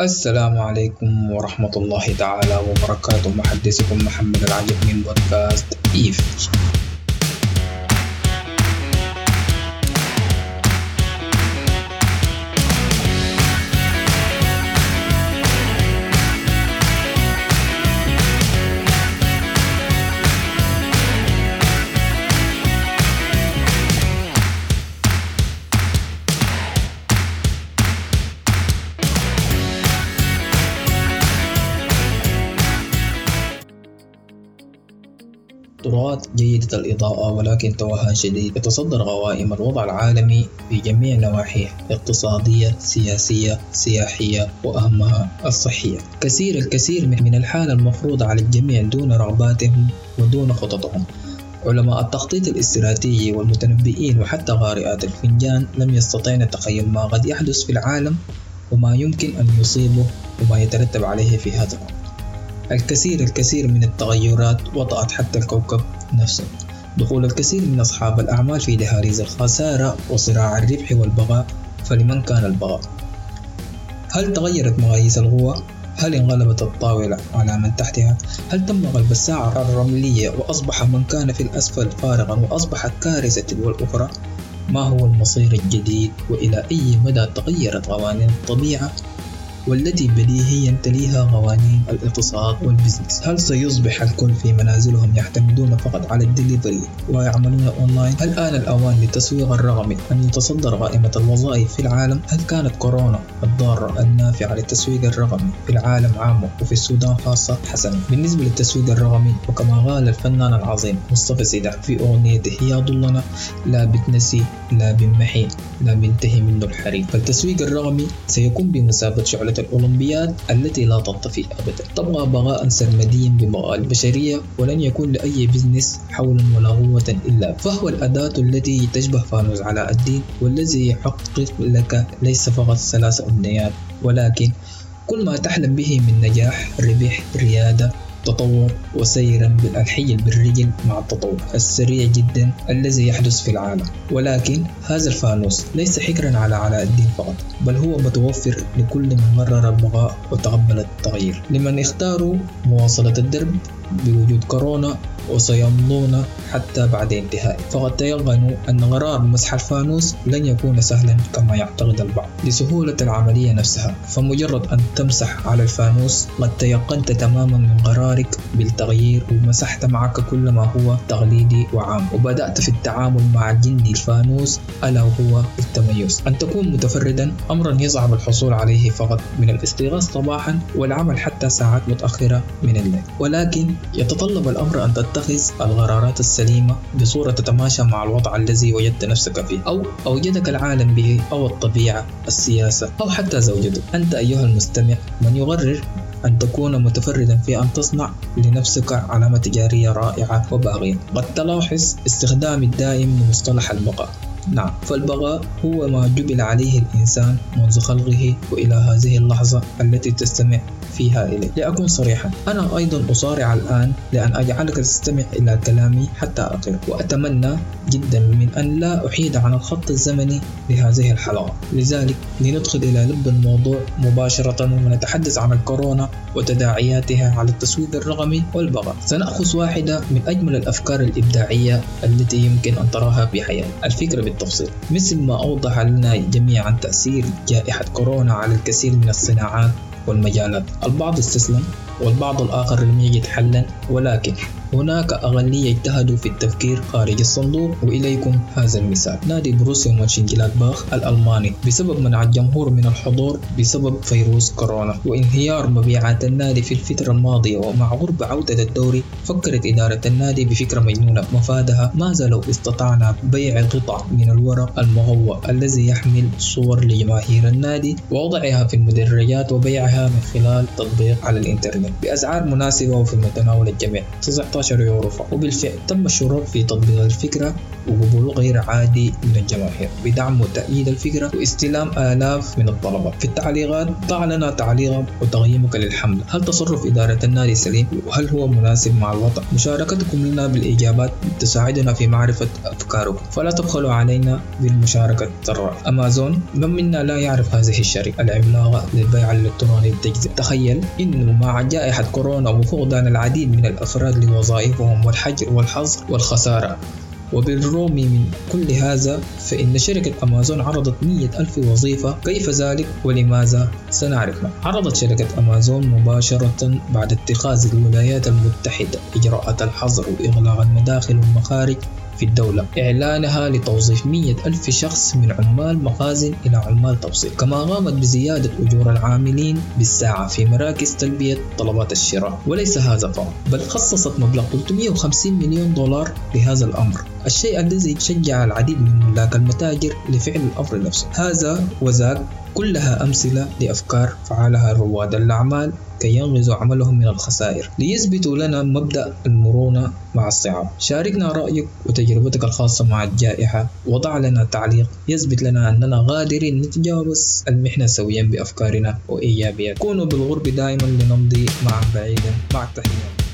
السلام عليكم ورحمة الله تعالى وبركاته. محدثكم محمد العجب من بودكاست إيف طرقات جيدة الإضاءة ولكن توهان شديد. يتصدر غوائم الوضع العالمي في جميع نواحيه اقتصادية سياسية سياحية وأهمها الصحية. كثير الكثير من الحالة المفروضة على الجميع دون رغباتهم ودون خططهم. علماء التخطيط الاستراتيجي والمتنبئين وحتى قارئات الفنجان لم يستطعن تخيل ما قد يحدث في العالم وما يمكن أن يصيبه وما يترتب عليه في هذا الوقت. الكثير الكثير من التغيرات وطأت حتى الكوكب نفسه دخول الكثير من أصحاب الأعمال في دهاليز الخسارة وصراع الربح والبغاء فلمن كان البغاء هل تغيرت مقاييس القوة؟ هل انقلبت الطاولة على من تحتها؟ هل تم غلب الساعة الرملية وأصبح من كان في الأسفل فارغا وأصبحت كارثة تلو الأخرى؟ ما هو المصير الجديد وإلى أي مدى تغيرت قوانين الطبيعة والتي بديهيا تليها قوانين الاقتصاد وال business. هل سيصبح الكل في منازلهم يعتمدون فقط على الدليفري ويعملون أونلاين؟ هل آن الأوان للتسويق الرقمي أن يتصدر قائمة الوظائف في العالم؟ هل كانت كورونا الضارة النافعة للتسويق الرقمي في العالم عامة وفي السودان خاصة حسنا بالنسبة للتسويق الرقمي وكما قال الفنان العظيم مصطفى سيد في أغنيته يا ضلنا لا بتنسي لا بنمحي لا بينتهي منه الحريق. فالتسويق الرقمي سيكون بمثابة شعلة الأولمبياد التي لا تطفي أبدا. تبغى بغاء سرمديا ببغاء البشرية ولن يكون لأي بزنس حول ولا قوة إلا. فهو الأداة التي تشبه فانوس على الدين والذي يحقق لك ليس فقط ثلاث أمنيات ولكن كل ما تحلم به من نجاح ربح ريادة تطور وسيرا بالحي بالرجل مع التطور السريع جدا الذي يحدث في العالم. ولكن هذا الفانوس ليس حكرا على علاء الدين فقط بل هو متوفر لكل من قرر البقاء وتقبل التغيير. لمن اختاروا مواصلة الدرب بوجود كورونا وسيمضون حتى بعد انتهائه. فقد تيقنوا أن قرار مسح الفانوس لن يكون سهلا كما يعتقد البعض. لسهولة العملية نفسها فمجرد أن تمسح على الفانوس قد تيقنت تماما من قرارك بالتغيير ومسحت معك كل ما هو تقليدي وعام. وبدأت في التعامل مع جندي الفانوس ألا هو التميز. أن تكون متفردا أمرا يصعب الحصول عليه فقط. من الاستيقاظ صباحا والعمل حتى ساعات متأخرة من الليل. ولكن يتطلب الأمر أن تتخذ القرارات السليمة بصورة تتماشى مع الوضع الذي وجدت نفسك فيه أو أوجدك العالم به أو الطبيعة السياسة أو حتى زوجتك. أنت أيها المستمع من يقرر أن تكون متفردا في أن تصنع لنفسك علامة تجارية رائعة وباغية. قد تلاحظ استخدام الدائم لمصطلح البقاء نعم. فالبغاء هو ما جبل عليه الإنسان منذ خلقه وإلى هذه اللحظة التي تستمع فيها إلي لأكون صريحا أنا أيضا أصارع الآن لأن أجعلك تستمع إلى كلامي حتى أقر وأتمنى جدا من أن لا أحيد عن الخط الزمني لهذه الحلقة. لذلك لندخل إلى لب الموضوع مباشرة ونتحدث عن الكورونا وتداعياتها على التسويق الرقمي والبغاء. سنأخذ واحدة من أجمل الأفكار الإبداعية التي يمكن أن تراها بحياتك الفكرة بالتفصيل. مثل ما أوضح لنا جميعا تأثير جائحة كورونا على الكثير من الصناعات والمجالات. البعض استسلم والبعض الآخر لم يجد حلا ولكن هناك أغلية اجتهدوا في التفكير خارج الصندوق. وإليكم هذا المثال. نادي بروسيا مونشنجلادباخ الألماني. بسبب منع الجمهور من الحضور بسبب فيروس كورونا. وانهيار مبيعات النادي في الفترة الماضية ومع قرب عودة الدوري فكرت إدارة النادي بفكرة مجنونة. مفادها ماذا لو استطعنا بيع قطع من الورق المغوى الذي يحمل صور لجماهير النادي ووضعها في المدرجات وبيعها من خلال تطبيق على الإنترنت. بأسعار مناسبة وفي متناول الجميع. 15 يورو فقط. وبالفعل تم الشروع في تطبيق الفكرة وقبوله غير عادي من الجماهير بدعم وتأييد الفكرة واستلام آلاف من الطلبة. في التعليقات ضع لنا تعليقا وتقييمك للحملة هل تصرف إدارة النادي سليم وهل هو مناسب مع الوطن؟ مشاركتكم لنا بالإجابات تساعدنا في معرفة أفكاركم. فلا تبخلوا علينا بالمشاركة الرأي أمازون من منا لا يعرف هذه الشركة؟ العملاقة للبيع الإلكتروني بالتجزئة تخيل إنه مع جائحة كورونا وفقدان العديد من الأفراد لوظائفهم والحجر والحظر والخسارة. وبالرغم من كل هذا فإن شركة أمازون عرضت مية ألف وظيفة. كيف ذلك؟ ولماذا؟ سنعرف. عرضت شركة أمازون مباشرة بعد اتخاذ الولايات المتحدة إجراءات الحظر وإغلاق المداخل والمخارج. في الدولة. إعلانها لتوظيف مية ألف شخص من عمال مخازن إلى عمال توصيل. كما قامت بزيادة أجور العاملين بالساعة في مراكز تلبية طلبات الشراء. وليس هذا فقط بل خصصت مبلغ 350 مليون دولار لهذا الأمر. الشيء الذي شجع العديد من ملاك المتاجر لفعل الأمر نفسه. هذا وذاك كلها أمثلة لأفكار فعلها رواد الأعمال كي ينغزوا عملهم من الخسائر ليثبتوا لنا مبدأ المرونة مع الصعاب. شاركنا رأيك وتجربتك الخاصة مع الجائحة. وضع لنا تعليق. يثبت لنا أننا قادرين نتجاوز المحنة سويا بأفكارنا وإيجابيات كونوا بالغرب دائما لنمضي معا بعيدا. مع التحيات